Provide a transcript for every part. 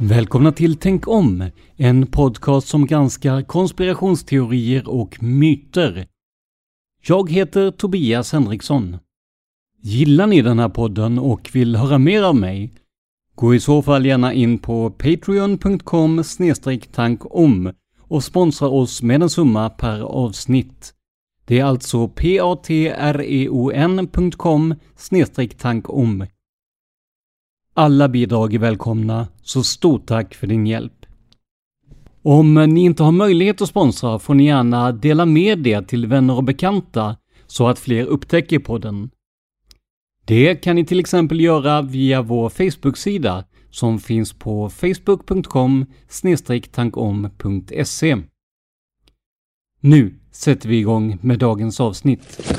Välkomna till Tänk om, en podcast som granskar konspirationsteorier och myter. Jag heter Tobias Henriksson. Gillar ni den här podden och vill höra mer av mig? Gå i så fall gärna in på patreon.com tankom och sponsra oss med en summa per avsnitt. Det är alltså patreon.com tankom. Alla bidrag är välkomna, så stort tack för din hjälp. Om ni inte har möjlighet att sponsra får ni gärna dela med det till vänner och bekanta så att fler upptäcker podden. Det kan ni till exempel göra via vår Facebook-sida som finns på facebook.com tankom.se. Nu sätter vi igång med dagens avsnitt.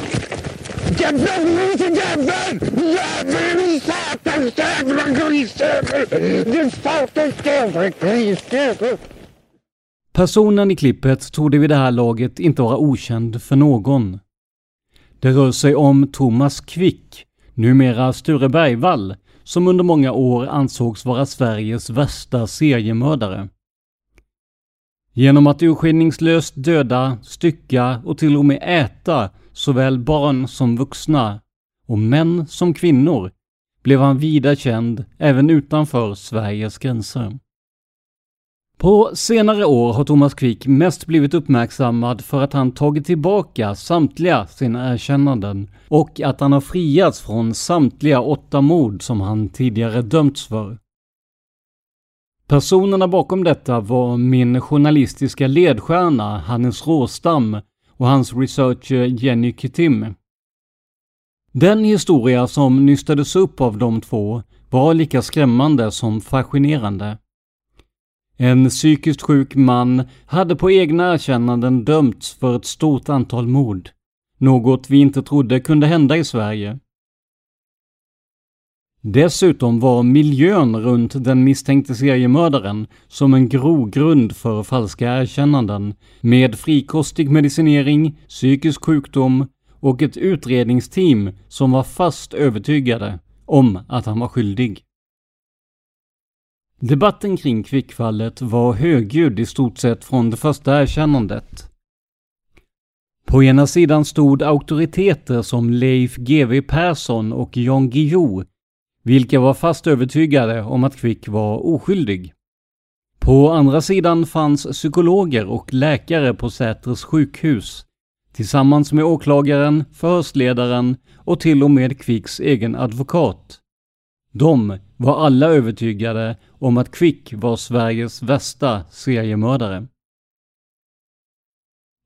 Personen i klippet torde vid det här laget inte vara okänd för någon. Det rör sig om Thomas Quick, numera Sture Bergvall, som under många år ansågs vara Sveriges värsta seriemördare. Genom att urskillningslöst döda, stycka och till och med äta såväl barn som vuxna och män som kvinnor blev han vida känd även utanför Sveriges gränser. På senare år har Thomas Quick mest blivit uppmärksammad för att han tagit tillbaka samtliga sina erkännanden och att han har friats från samtliga åtta mord som han tidigare dömts för. Personerna bakom detta var min journalistiska ledstjärna Hannes Råstam och hans researcher Jenny Kittim. Den historia som nystades upp av de två var lika skrämmande som fascinerande. En psykiskt sjuk man hade på egna erkännanden dömts för ett stort antal mord. Något vi inte trodde kunde hända i Sverige. Dessutom var miljön runt den misstänkte seriemördaren som en grogrund för falska erkännanden med frikostig medicinering, psykisk sjukdom och ett utredningsteam som var fast övertygade om att han var skyldig. Debatten kring Kvickfallet var högljudd i stort sett från det första erkännandet. På ena sidan stod auktoriteter som Leif GW Persson och Jan Guillou, vilka var fast övertygade om att Kvick var oskyldig. På andra sidan fanns psykologer och läkare på Säters sjukhus, tillsammans med åklagaren, förhörsledaren och till och med Kvicks egen advokat. De var alla övertygade om att Quick var Sveriges värsta seriemördare.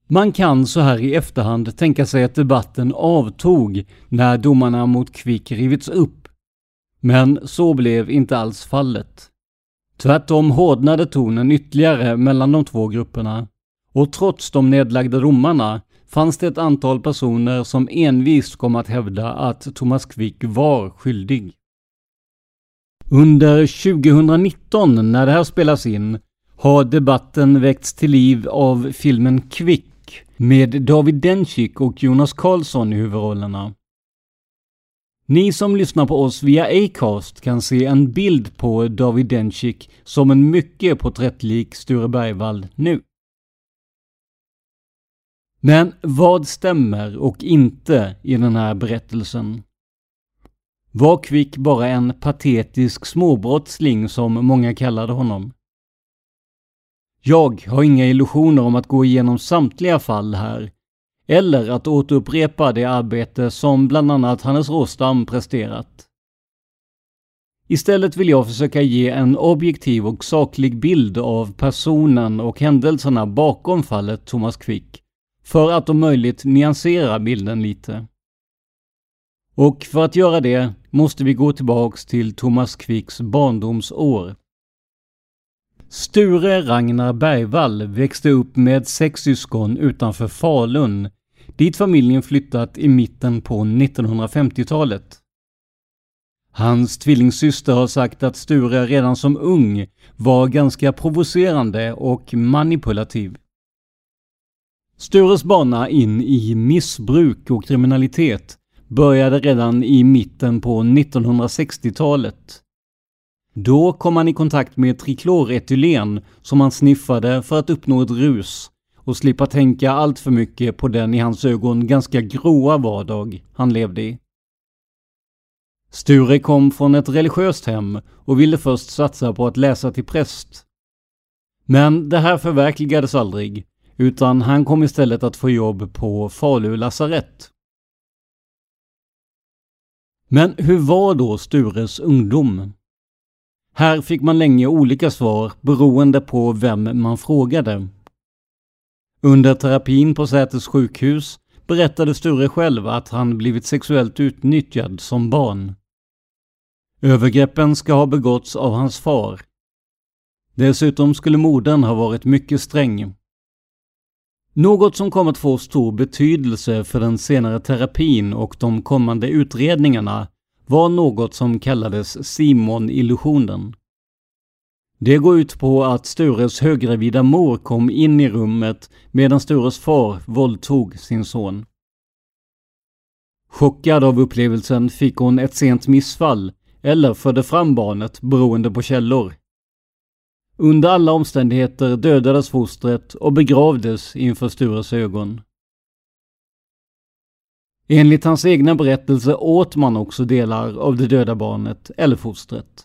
Man kan så här i efterhand tänka sig att debatten avtog när domarna mot Quick rivits upp. Men så blev inte alls fallet. Tvärtom hårdnade tonen ytterligare mellan de två grupperna. Och trots de nedlagda domarna fanns det ett antal personer som envist kom att hävda att Thomas Quick var skyldig. Under 2019, när det här spelas in, har debatten väckts till liv av filmen Quick med David Dencik och Jonas Karlsson i huvudrollerna. Ni som lyssnar på oss via Acast kan se en bild på David Dencik som en mycket porträttlik Sture Bergvall nu. Men vad stämmer och inte i den här berättelsen? Var Quick bara en patetisk småbrottsling som många kallade honom? Jag har inga illusioner om att gå igenom samtliga fall här, eller att återupprepa det arbete som bland annat Hannes Råstam presterat. Istället vill jag försöka ge en objektiv och saklig bild av personen och händelserna bakom fallet Thomas Quick, för att om möjligt nyansera bilden lite. Och för att göra det måste vi gå tillbaks till Thomas Quicks barndomsår. Sture Ragnar Bergvall växte upp med sex syskon utanför Falun, dit familjen flyttat i mitten på 1950-talet. Hans tvillingsyster har sagt att Sture redan som ung var ganska provocerande och manipulativ. Stures bana in i missbruk och kriminalitet började redan i mitten på 1960-talet. Då kom han i kontakt med trikloretylen som han sniffade för att uppnå ett rus och slippa tänka allt för mycket på den i hans ögon ganska gråa vardag han levde i. Sture kom från ett religiöst hem och ville först satsa på att läsa till präst. Men det här förverkligades aldrig, utan han kom istället att få jobb på Falu lasarett. Men hur var då Stures ungdom? Här fick man länge olika svar beroende på vem man frågade. Under terapin på Säters sjukhus berättade Sture själv att han blivit sexuellt utnyttjad som barn. Övergreppen ska ha begåtts av hans far. Dessutom skulle modern ha varit mycket sträng. Något som kom att få stor betydelse för den senare terapin och de kommande utredningarna var något som kallades Simon-illusionen. Det går ut på att Stures höggravida mor kom in i rummet medan Stures far våldtog sin son. Chockad av upplevelsen fick hon ett sent missfall eller förde fram barnet beroende på källor. Under alla omständigheter dödades fostret och begravdes inför Stures ögon. Enligt hans egna berättelse åt man också delar av det döda barnet eller fostret.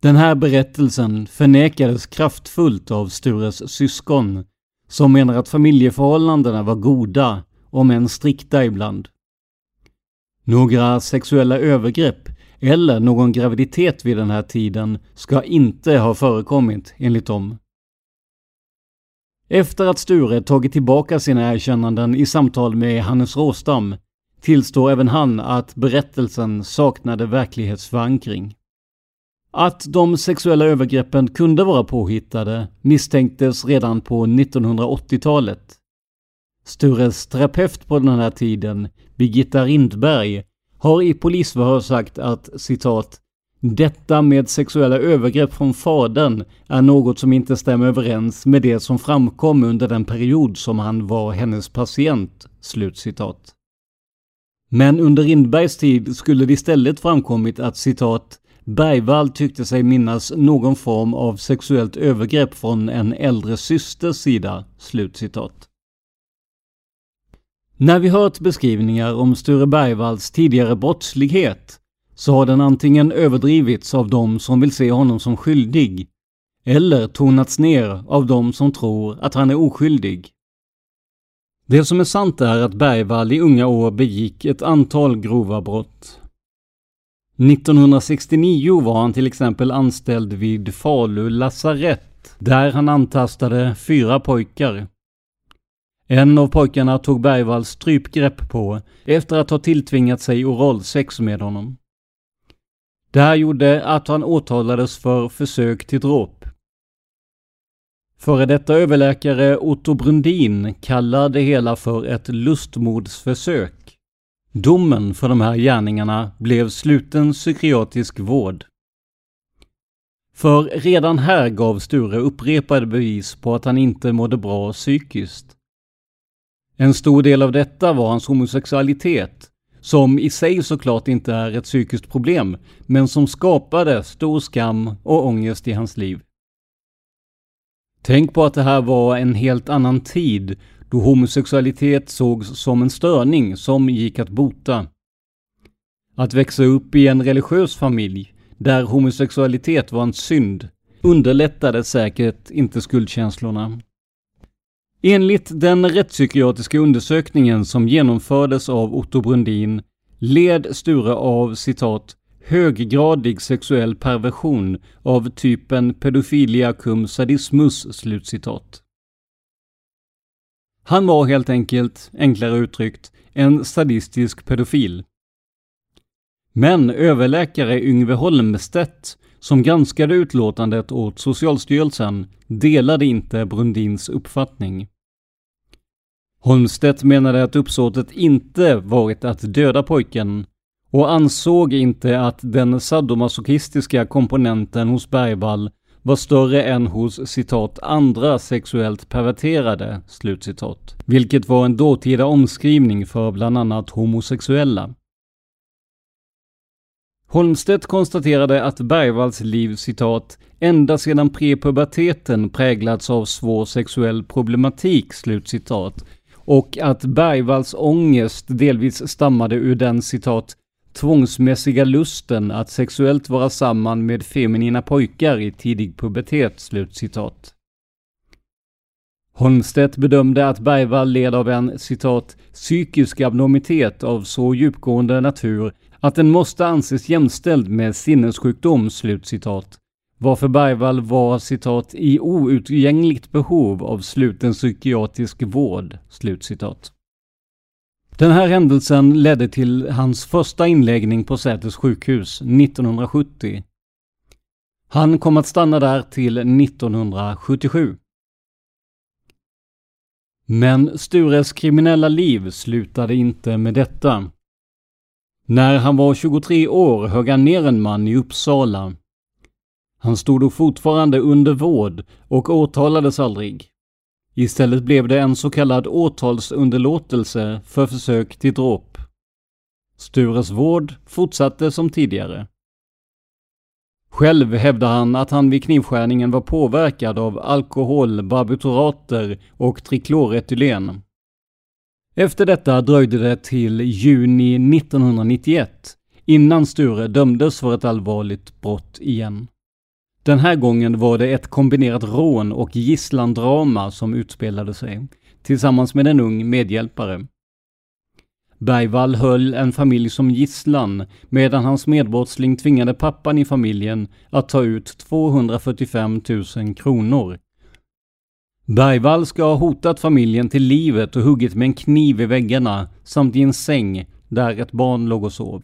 Den här berättelsen förnekades kraftfullt av Stures syskon, som menar att familjeförhållandena var goda, om än strikta ibland. Några sexuella övergrepp eller någon graviditet vid den här tiden ska inte ha förekommit enligt dem. Efter att Sture tagit tillbaka sina erkännanden i samtal med Hannes Råstam tillstår även han att berättelsen saknade verklighetsförankring. Att de sexuella övergreppen kunde vara påhittade misstänktes redan på 1980-talet. Stures terapeut på den här tiden, Birgitta Rindberg, har i polisförhör sagt att citat Detta med sexuella övergrepp från fadern är något som inte stämmer överens med det som framkom under den period som han var hennes patient." Slutcitat. Men under Rindbergs tid skulle det istället framkommit att citat Bergvall tyckte sig minnas någon form av sexuellt övergrepp från en äldre systers sida." Slutcitat. När vi hört beskrivningar om Sture Bergvalls tidigare brottslighet så har den antingen överdrivits av de som vill se honom som skyldig eller tonats ner av de som tror att han är oskyldig. Det som är sant är att Bergvall i unga år begick ett antal grova brott. 1969 var han till exempel anställd vid Falu lasarett där han antastade fyra pojkar. En av pojkarna tog Bergvall strypgrepp på efter att ha tilltvingat sig oralsex med honom. Det här gjorde att han åtalades för försök till dråp. Före detta överläkare Otto Brundin kallar det hela för ett lustmordsförsök. Domen för de här gärningarna blev sluten psykiatrisk vård. För redan här gav Sture upprepade bevis på att han inte mådde bra psykiskt. En stor del av detta var hans homosexualitet, som i sig såklart inte är ett psykiskt problem, men som skapade stor skam och ångest i hans liv. Tänk på att det här var en helt annan tid då homosexualitet sågs som en störning som gick att bota. Att växa upp i en religiös familj där homosexualitet var en synd underlättade säkert inte skuldkänslorna. Enligt den rättspsykiatriska undersökningen som genomfördes av Otto Brundin led Sture av citat höggradig sexuell perversion av typen pedofilia cum sadismus. Slutcitat. Han var helt enkelt, enklare uttryckt, en sadistisk pedofil. Men överläkare Yngve Holmstedt, som granskade utlåtandet åt Socialstyrelsen, delade inte Brundins uppfattning. Holmstedt menade att uppsåtet inte varit att döda pojken och ansåg inte att den sadomasochistiska komponenten hos Bergvall var större än hos citat andra sexuellt perverterade, slutcitat. Vilket var en dåtida omskrivning för bland annat homosexuella. Holmstedt konstaterade att Bergvalls liv citat ända sedan prepuberteten präglats av svår sexuell problematik, slutcitat, och att Bergvalls ångest delvis stammade ur den citat tvångsmässiga lusten att sexuellt vara samman med feminina pojkar i tidig pubertet." Slutcitat. Holmstedt bedömde att Bergvall led av en citat psykisk abnormitet av så djupgående natur att den måste anses jämställd med sinnessjukdom, slutcitat. Varför Bergvall var citat i outgängligt behov av sluten psykiatrisk vård, slutcitat. Den här händelsen ledde till hans första inläggning på Säters sjukhus 1970. Han kom att stanna där till 1977. Men Stures kriminella liv slutade inte med detta. När han var 23 år högg han ner en man i Uppsala. Han stod då fortfarande under vård och åtalades aldrig. Istället blev det en så kallad åtalsunderlåtelse för försök till dråp. Stures vård fortsatte som tidigare. Själv hävdar han att han vid knivskärningen var påverkad av alkohol, barbiturater och trikloretylen. Efter detta dröjde det till juni 1991 innan Sture dömdes för ett allvarligt brott igen. Den här gången var det ett kombinerat rån och gisslandrama som utspelade sig, tillsammans med en ung medhjälpare. Bergvall höll en familj som gisslan medan hans medbrottsling tvingade pappan i familjen att ta ut 245 000 kronor. Bergvall ska ha hotat familjen till livet och huggit med en kniv i väggarna samt i en säng där ett barn låg och sov.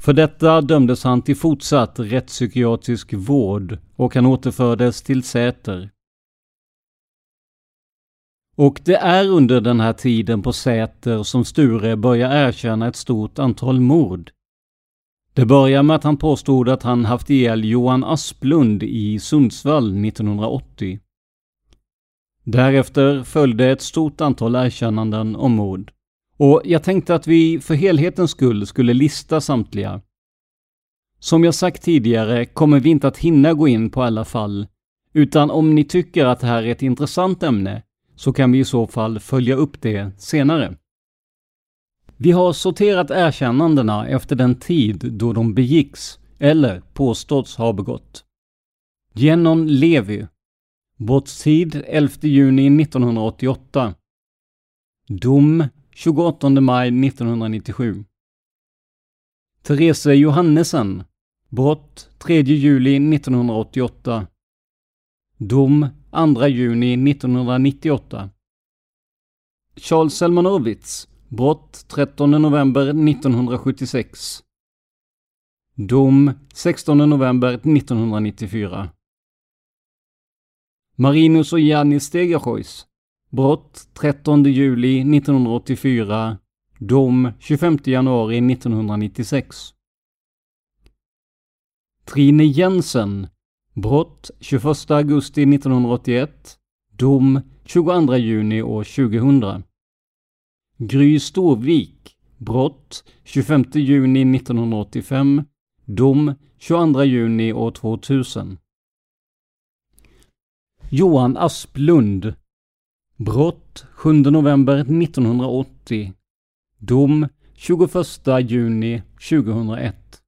För detta dömdes han till fortsatt rättspsykiatrisk vård och han återfördes till Säter. Och det är under den här tiden på Säter som Sture börjar erkänna ett stort antal mord. Det börjar med att han påstod att han haft ihjäl Johan Asplund i Sundsvall 1980. Därefter följde ett stort antal erkännanden om mord. Och jag tänkte att vi för helhetens skull skulle lista samtliga. Som jag sagt tidigare kommer vi inte att hinna gå in på alla fall, utan om ni tycker att det här är ett intressant ämne så kan vi i så fall följa upp det senare. Vi har sorterat erkännandena efter den tid då de begicks eller påståtts ha begått. Genon Levi Brottstid 11 juni 1988 Dom 28 maj 1997 Therese Johannesen Brott 3 juli 1988 Dom 2 juni 1998 Charles Selmanovitz Brott 13 november 1976 Dom 16 november 1994 Marinus och Janis Stegerhois Brott 13 juli 1984 Dom 25 januari 1996 Trine Jensen. Brott 21 augusti 1981 Dom 22 juni år 2000 Gry Storvik Brott 25 juni 1985 Dom 22 juni år 2000 Johan Asplund Brott 7 november 1980 Dom 21 juni 2001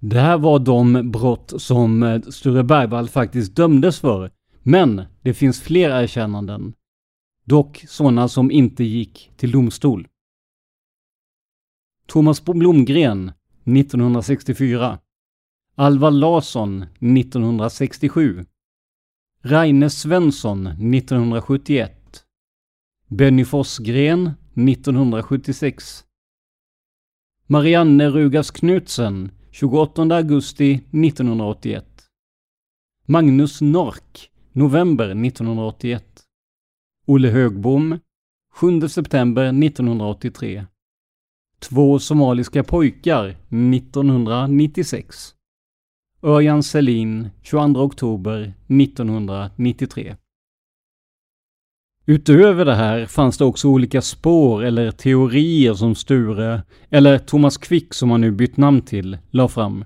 Det här var de brott som Sture Bergvall faktiskt dömdes för. Men det finns fler erkännanden. Dock sådana som inte gick till domstol. Thomas Blomgren 1964 Alvar Larsson 1967 Reine Svensson 1971 Benny Forsgren 1976 Marianne Rugas Knutsen 28 augusti 1981 Magnus Nork november 1981 Olle Högbom 7 september 1983 Två somaliska pojkar 1996 Örjan Selin 22 oktober 1993 Utöver det här fanns det också olika spår eller teorier som Sture, eller Thomas Quick som han nu bytt namn till, la fram.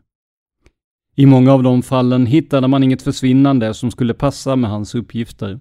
I många av de fallen hittade man inget försvinnande som skulle passa med hans uppgifter.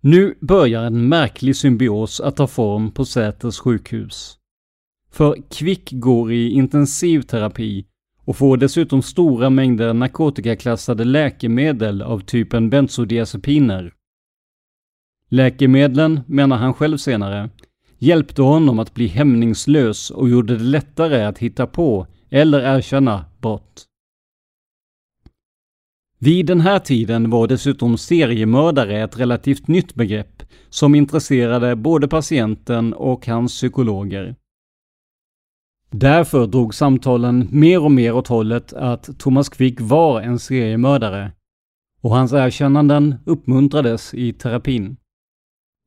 Nu börjar en märklig symbios att ta form på Säters sjukhus. För Kvick går i intensivterapi och får dessutom stora mängder narkotikaklassade läkemedel av typen bensodiazepiner. Läkemedlen, menar han själv senare, hjälpte honom att bli hämningslös och gjorde det lättare att hitta på eller erkänna brott. Vid den här tiden var dessutom seriemördare ett relativt nytt begrepp som intresserade både patienten och hans psykologer. Därför drog samtalen mer och mer åt hållet att Thomas Quick var en seriemördare och hans erkännanden uppmuntrades i terapin.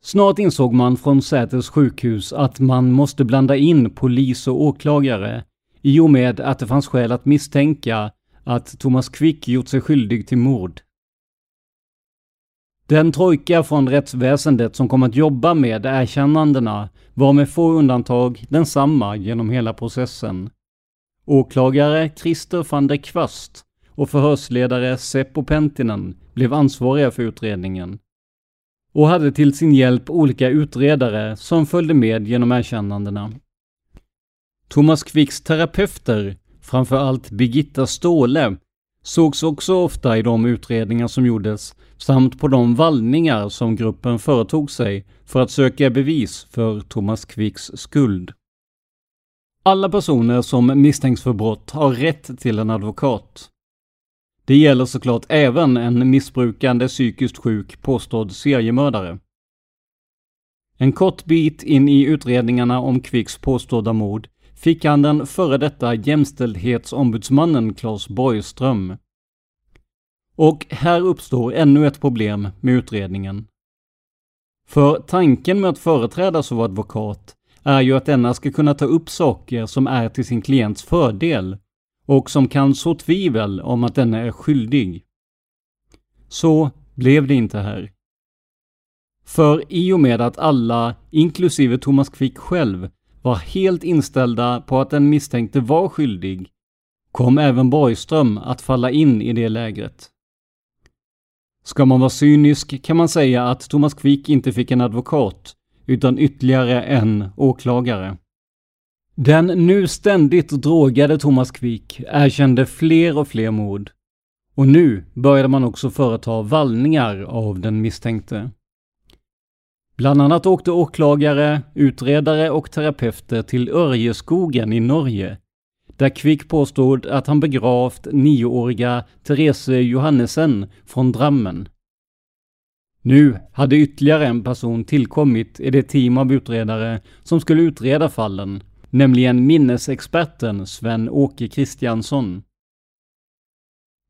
Snart insåg man från Säters sjukhus att man måste blanda in polis och åklagare i och med att det fanns skäl att misstänka att Thomas Quick gjort sig skyldig till mord. Den trojka från rättsväsendet som kom att jobba med erkännandena var med få undantag densamma genom hela processen. Åklagare Christer van der Kvast och förhörsledare Seppo Pentinen blev ansvariga för utredningen och hade till sin hjälp olika utredare som följde med genom erkännandena. Thomas Quicks terapeuter, framför allt Birgitta Ståhle, sågs också ofta i de utredningar som gjordes samt på de vallningar som gruppen företog sig för att söka bevis för Thomas Quicks skuld. Alla personer som misstänks för brott har rätt till en advokat. Det gäller såklart även en missbrukande psykiskt sjuk påstådd seriemördare. En kort bit in i utredningarna om Quicks påstådda mord fick han den före detta jämställdhetsombudsmannen Claes Borgström. Och här uppstår ännu ett problem med utredningen. För tanken med att företräda som advokat är ju att denna ska kunna ta upp saker som är till sin klients fördel och som kan så tvivel om att denne är skyldig. Så blev det inte här. För i och med att alla, inklusive Thomas Quick själv, var helt inställda på att den misstänkte var skyldig, kom även Borgström att falla in i det lägret. Ska man vara cynisk kan man säga att Thomas Quick inte fick en advokat, utan ytterligare en åklagare. Den nu ständigt drogade Thomas Quick erkände fler och fler mord. Och nu började man också företa vallningar av den misstänkte. Bland annat åkte åklagare, utredare och terapeuter till Örjeskogen i Norge, där Quick påstod att han begravt nioåriga Therese Johannesen från Drammen. Nu hade ytterligare en person tillkommit i det team av utredare som skulle utreda fallen nämligen minnesexperten Sven-Åke Kristiansson.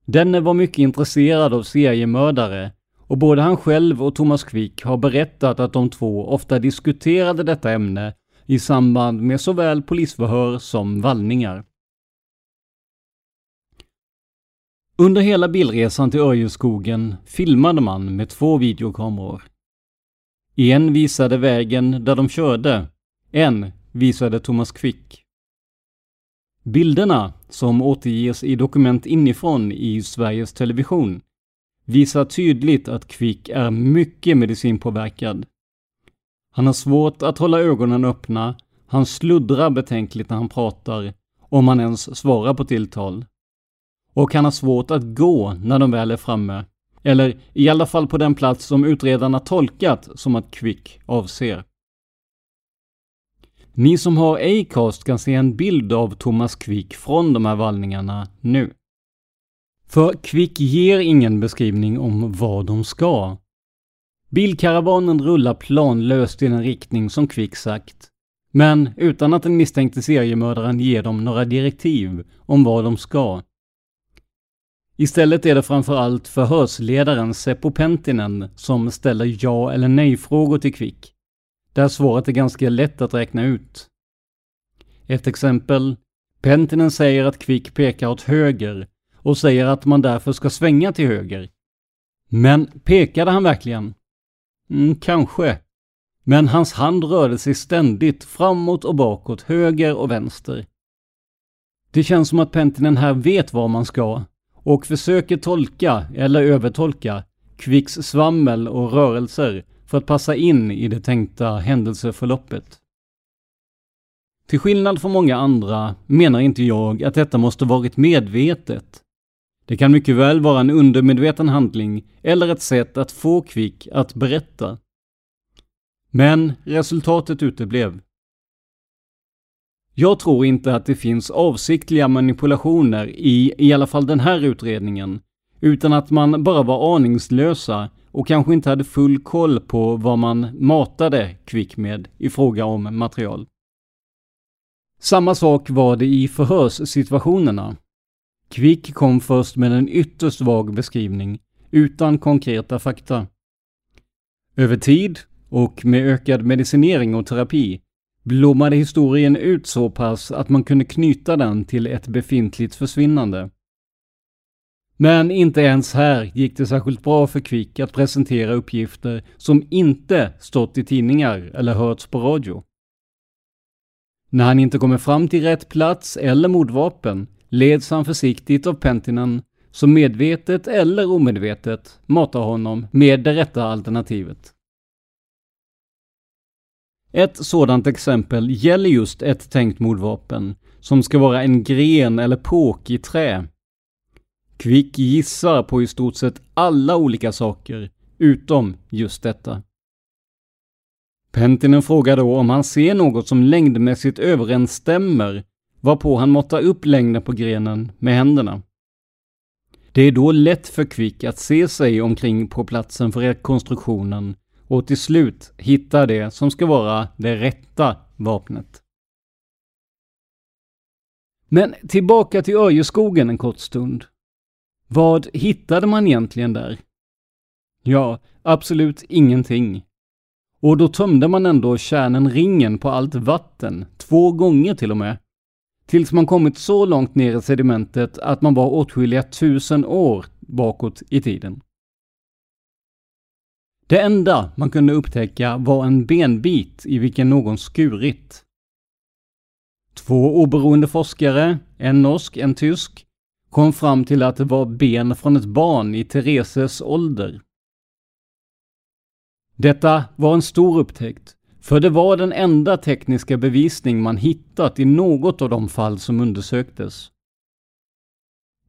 Denne var mycket intresserad av seriemördare och både han själv och Thomas Quick har berättat att de två ofta diskuterade detta ämne i samband med såväl polisförhör som vallningar. Under hela bilresan till Örjeskogen filmade man med två videokameror. En visade vägen där de körde, en visade Thomas Quick. Bilderna, som återges i dokument inifrån i Sveriges Television, visar tydligt att Quick är mycket medicinpåverkad. Han har svårt att hålla ögonen öppna, han sluddrar betänkligt när han pratar, om han ens svarar på tilltal. Och han har svårt att gå när de väl är framme, eller i alla fall på den plats som utredarna tolkat som att Quick avser. Ni som har Acast kan se en bild av Thomas Quick från de här vallningarna nu. För Quick ger ingen beskrivning om vad de ska. Bilkaravanen rullar planlöst i den riktning som Quick sagt. Men utan att den misstänkte seriemördaren ger dem några direktiv om vad de ska. Istället är det framförallt förhörsledaren Seppo Pentinen som ställer ja eller nej-frågor till Quick där svaret är ganska lätt att räkna ut. Ett exempel. Pentinen säger att Quick pekar åt höger och säger att man därför ska svänga till höger. Men pekade han verkligen? Mm, kanske. Men hans hand rörde sig ständigt framåt och bakåt, höger och vänster. Det känns som att Pentinen här vet var man ska och försöker tolka, eller övertolka, Quicks svammel och rörelser för att passa in i det tänkta händelseförloppet. Till skillnad från många andra menar inte jag att detta måste varit medvetet. Det kan mycket väl vara en undermedveten handling eller ett sätt att få Kvick att berätta. Men resultatet uteblev. Jag tror inte att det finns avsiktliga manipulationer i i alla fall den här utredningen, utan att man bara var aningslösa och kanske inte hade full koll på vad man matade Quick med i fråga om material. Samma sak var det i förhörssituationerna. Quick kom först med en ytterst vag beskrivning, utan konkreta fakta. Över tid, och med ökad medicinering och terapi, blommade historien ut så pass att man kunde knyta den till ett befintligt försvinnande. Men inte ens här gick det särskilt bra för Quick att presentera uppgifter som inte stått i tidningar eller hörts på radio. När han inte kommer fram till rätt plats eller mordvapen leds han försiktigt av Pentinen som medvetet eller omedvetet matar honom med det rätta alternativet. Ett sådant exempel gäller just ett tänkt mordvapen som ska vara en gren eller påk i trä. Quick gissar på i stort sett alla olika saker, utom just detta. Pentinen frågar då om han ser något som längdmässigt överensstämmer, varpå han måttar upp längden på grenen med händerna. Det är då lätt för Quick att se sig omkring på platsen för rekonstruktionen och till slut hitta det som ska vara det rätta vapnet. Men tillbaka till Öjeskogen en kort stund. Vad hittade man egentligen där? Ja, absolut ingenting. Och då tömde man ändå kärnen ringen på allt vatten, två gånger till och med. Tills man kommit så långt ner i sedimentet att man var åtskilliga tusen år bakåt i tiden. Det enda man kunde upptäcka var en benbit i vilken någon skurit. Två oberoende forskare, en norsk, en tysk, kom fram till att det var ben från ett barn i Thereses ålder. Detta var en stor upptäckt, för det var den enda tekniska bevisning man hittat i något av de fall som undersöktes.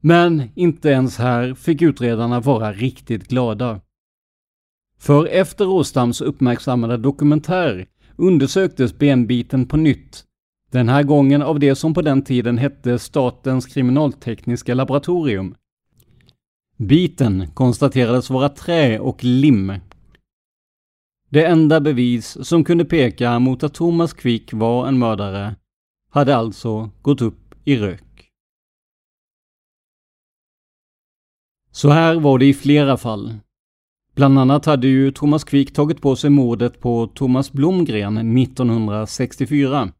Men inte ens här fick utredarna vara riktigt glada. För efter Råstams uppmärksammade dokumentär undersöktes benbiten på nytt, den här gången av det som på den tiden hette Statens kriminaltekniska laboratorium. Biten konstaterades vara trä och lim. Det enda bevis som kunde peka mot att Thomas Quick var en mördare hade alltså gått upp i rök. Så här var det i flera fall. Bland annat hade ju Thomas Quick tagit på sig mordet på Thomas Blomgren 1964.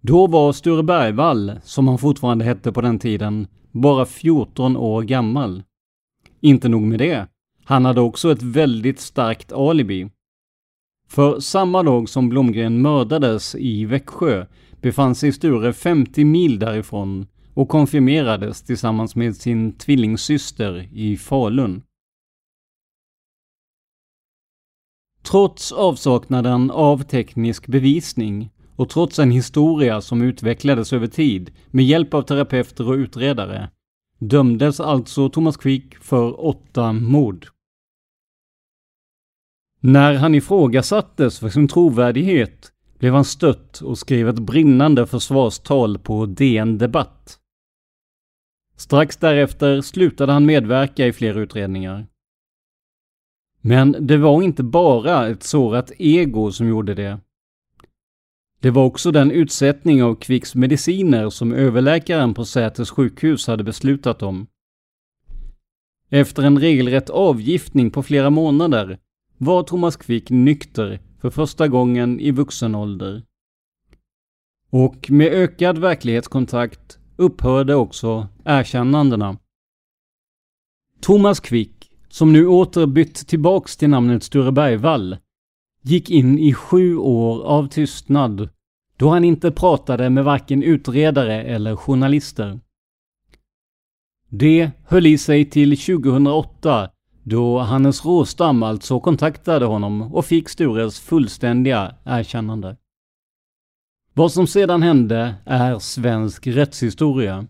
Då var Sture Bergvall, som han fortfarande hette på den tiden, bara 14 år gammal. Inte nog med det, han hade också ett väldigt starkt alibi. För samma dag som Blomgren mördades i Växjö befann sig Sture 50 mil därifrån och konfirmerades tillsammans med sin tvillingsyster i Falun. Trots avsaknaden av teknisk bevisning och trots en historia som utvecklades över tid med hjälp av terapeuter och utredare dömdes alltså Thomas Quick för åtta mord. När han ifrågasattes för sin trovärdighet blev han stött och skrev ett brinnande försvarstal på DN Debatt. Strax därefter slutade han medverka i fler utredningar. Men det var inte bara ett sårat ego som gjorde det. Det var också den utsättning av Kvicks mediciner som överläkaren på Säters sjukhus hade beslutat om. Efter en regelrätt avgiftning på flera månader var Thomas Quick nykter för första gången i vuxen ålder. Och med ökad verklighetskontakt upphörde också erkännandena. Thomas Quick, som nu åter bytt tillbaks till namnet Sture Bergvall, gick in i sju år av tystnad då han inte pratade med varken utredare eller journalister. Det höll i sig till 2008 då Hannes Råstam alltså kontaktade honom och fick Stures fullständiga erkännande. Vad som sedan hände är svensk rättshistoria.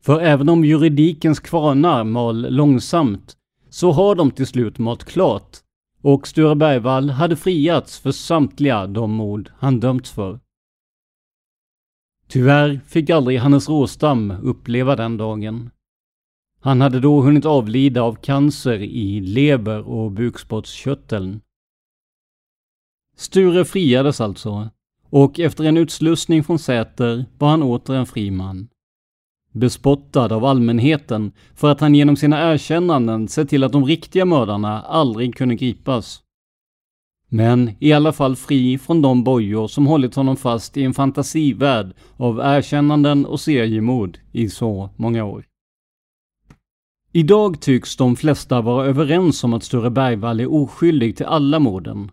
För även om juridikens kvarnar mal långsamt så har de till slut malt klart och Sture Bergvall hade friats för samtliga de mord han dömts för. Tyvärr fick aldrig Hannes Råstam uppleva den dagen. Han hade då hunnit avlida av cancer i lever och bukspottkörteln. Sture friades alltså och efter en utslussning från Säter var han åter en fri man. Bespottad av allmänheten för att han genom sina erkännanden sett till att de riktiga mördarna aldrig kunde gripas. Men i alla fall fri från de bojor som hållit honom fast i en fantasivärld av erkännanden och seriemord i så många år. Idag tycks de flesta vara överens om att Sture Bergvall är oskyldig till alla morden.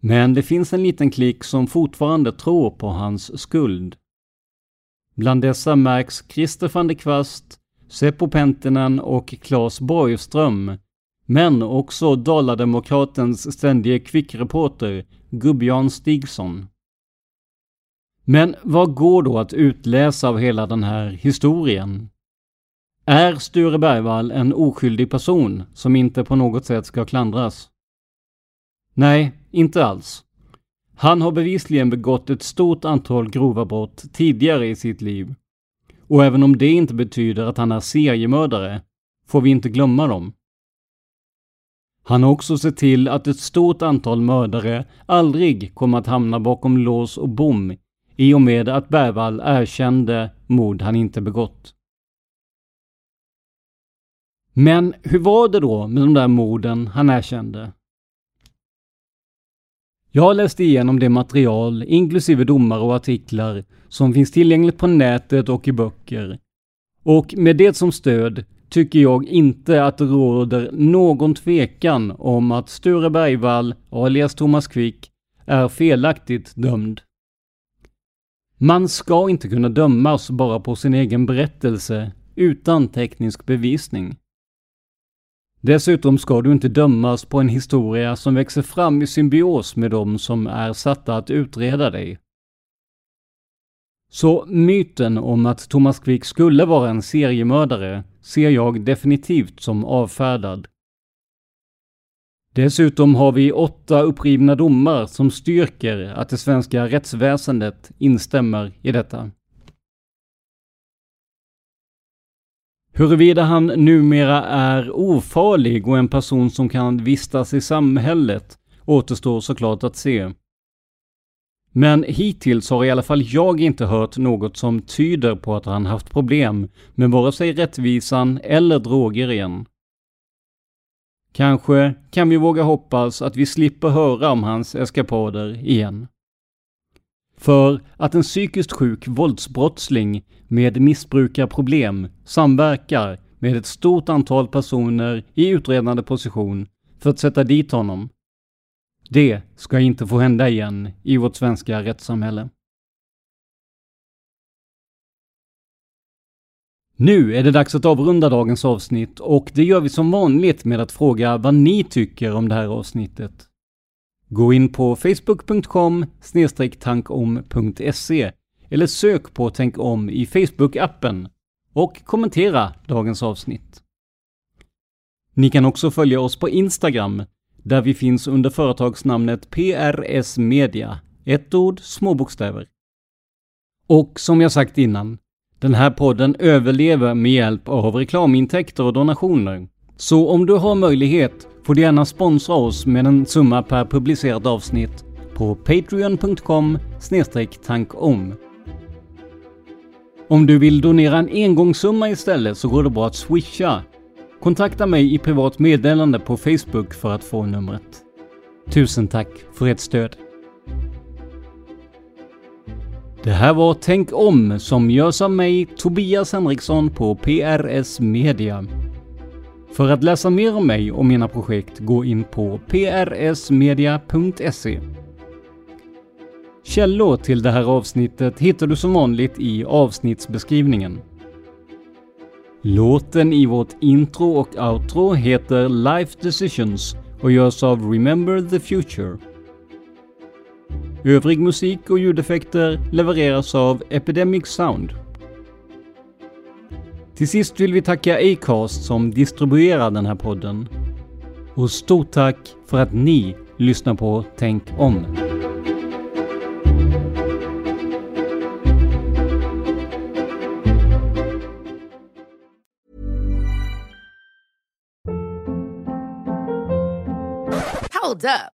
Men det finns en liten klick som fortfarande tror på hans skuld. Bland dessa märks Christer van der Kvast, Seppo Pentinen och Claes Borgström, men också Dalademokratens ständige kvickreporter Gubbjan Stigson. Men vad går då att utläsa av hela den här historien? Är Sture Bergvall en oskyldig person som inte på något sätt ska klandras? Nej, inte alls. Han har bevisligen begått ett stort antal grova brott tidigare i sitt liv. Och även om det inte betyder att han är seriemördare, får vi inte glömma dem. Han har också sett till att ett stort antal mördare aldrig kommer att hamna bakom lås och bom i och med att Bergvall erkände mord han inte begått. Men hur var det då med de där morden han erkände? Jag läste igenom det material, inklusive domar och artiklar, som finns tillgängligt på nätet och i böcker. Och med det som stöd tycker jag inte att det råder någon tvekan om att Sture Bergvall, alias Thomas Quick, är felaktigt dömd. Man ska inte kunna dömas bara på sin egen berättelse utan teknisk bevisning. Dessutom ska du inte dömas på en historia som växer fram i symbios med dem som är satta att utreda dig. Så myten om att Thomas Quick skulle vara en seriemördare ser jag definitivt som avfärdad. Dessutom har vi åtta upprivna domar som styrker att det svenska rättsväsendet instämmer i detta. Huruvida han numera är ofarlig och en person som kan vistas i samhället återstår såklart att se. Men hittills har i alla fall jag inte hört något som tyder på att han haft problem med vare sig rättvisan eller droger igen. Kanske kan vi våga hoppas att vi slipper höra om hans eskapader igen. För att en psykiskt sjuk våldsbrottsling med missbrukarproblem samverkar med ett stort antal personer i utredande position för att sätta dit honom. Det ska inte få hända igen i vårt svenska rättssamhälle. Nu är det dags att avrunda dagens avsnitt och det gör vi som vanligt med att fråga vad ni tycker om det här avsnittet. Gå in på facebook.com tankom.se eller sök på Tänk om i Facebook-appen och kommentera dagens avsnitt. Ni kan också följa oss på Instagram där vi finns under företagsnamnet PRS Media. Ett ord, små bokstäver. Och som jag sagt innan, den här podden överlever med hjälp av reklamintäkter och donationer. Så om du har möjlighet får du gärna sponsra oss med en summa per publicerat avsnitt på patreon.com tankom. Om du vill donera en engångssumma istället så går det bra att swisha. Kontakta mig i privat meddelande på Facebook för att få numret. Tusen tack för ert stöd. Det här var Tänk om som görs av mig, Tobias Henriksson på PRS Media. För att läsa mer om mig och mina projekt, gå in på prsmedia.se. Källor till det här avsnittet hittar du som vanligt i avsnittsbeskrivningen. Låten i vårt intro och outro heter Life Decisions och görs av Remember the Future. Övrig musik och ljudeffekter levereras av Epidemic Sound. Till sist vill vi tacka Acast som distribuerar den här podden. Och stort tack för att ni lyssnar på Tänk om. Hold up.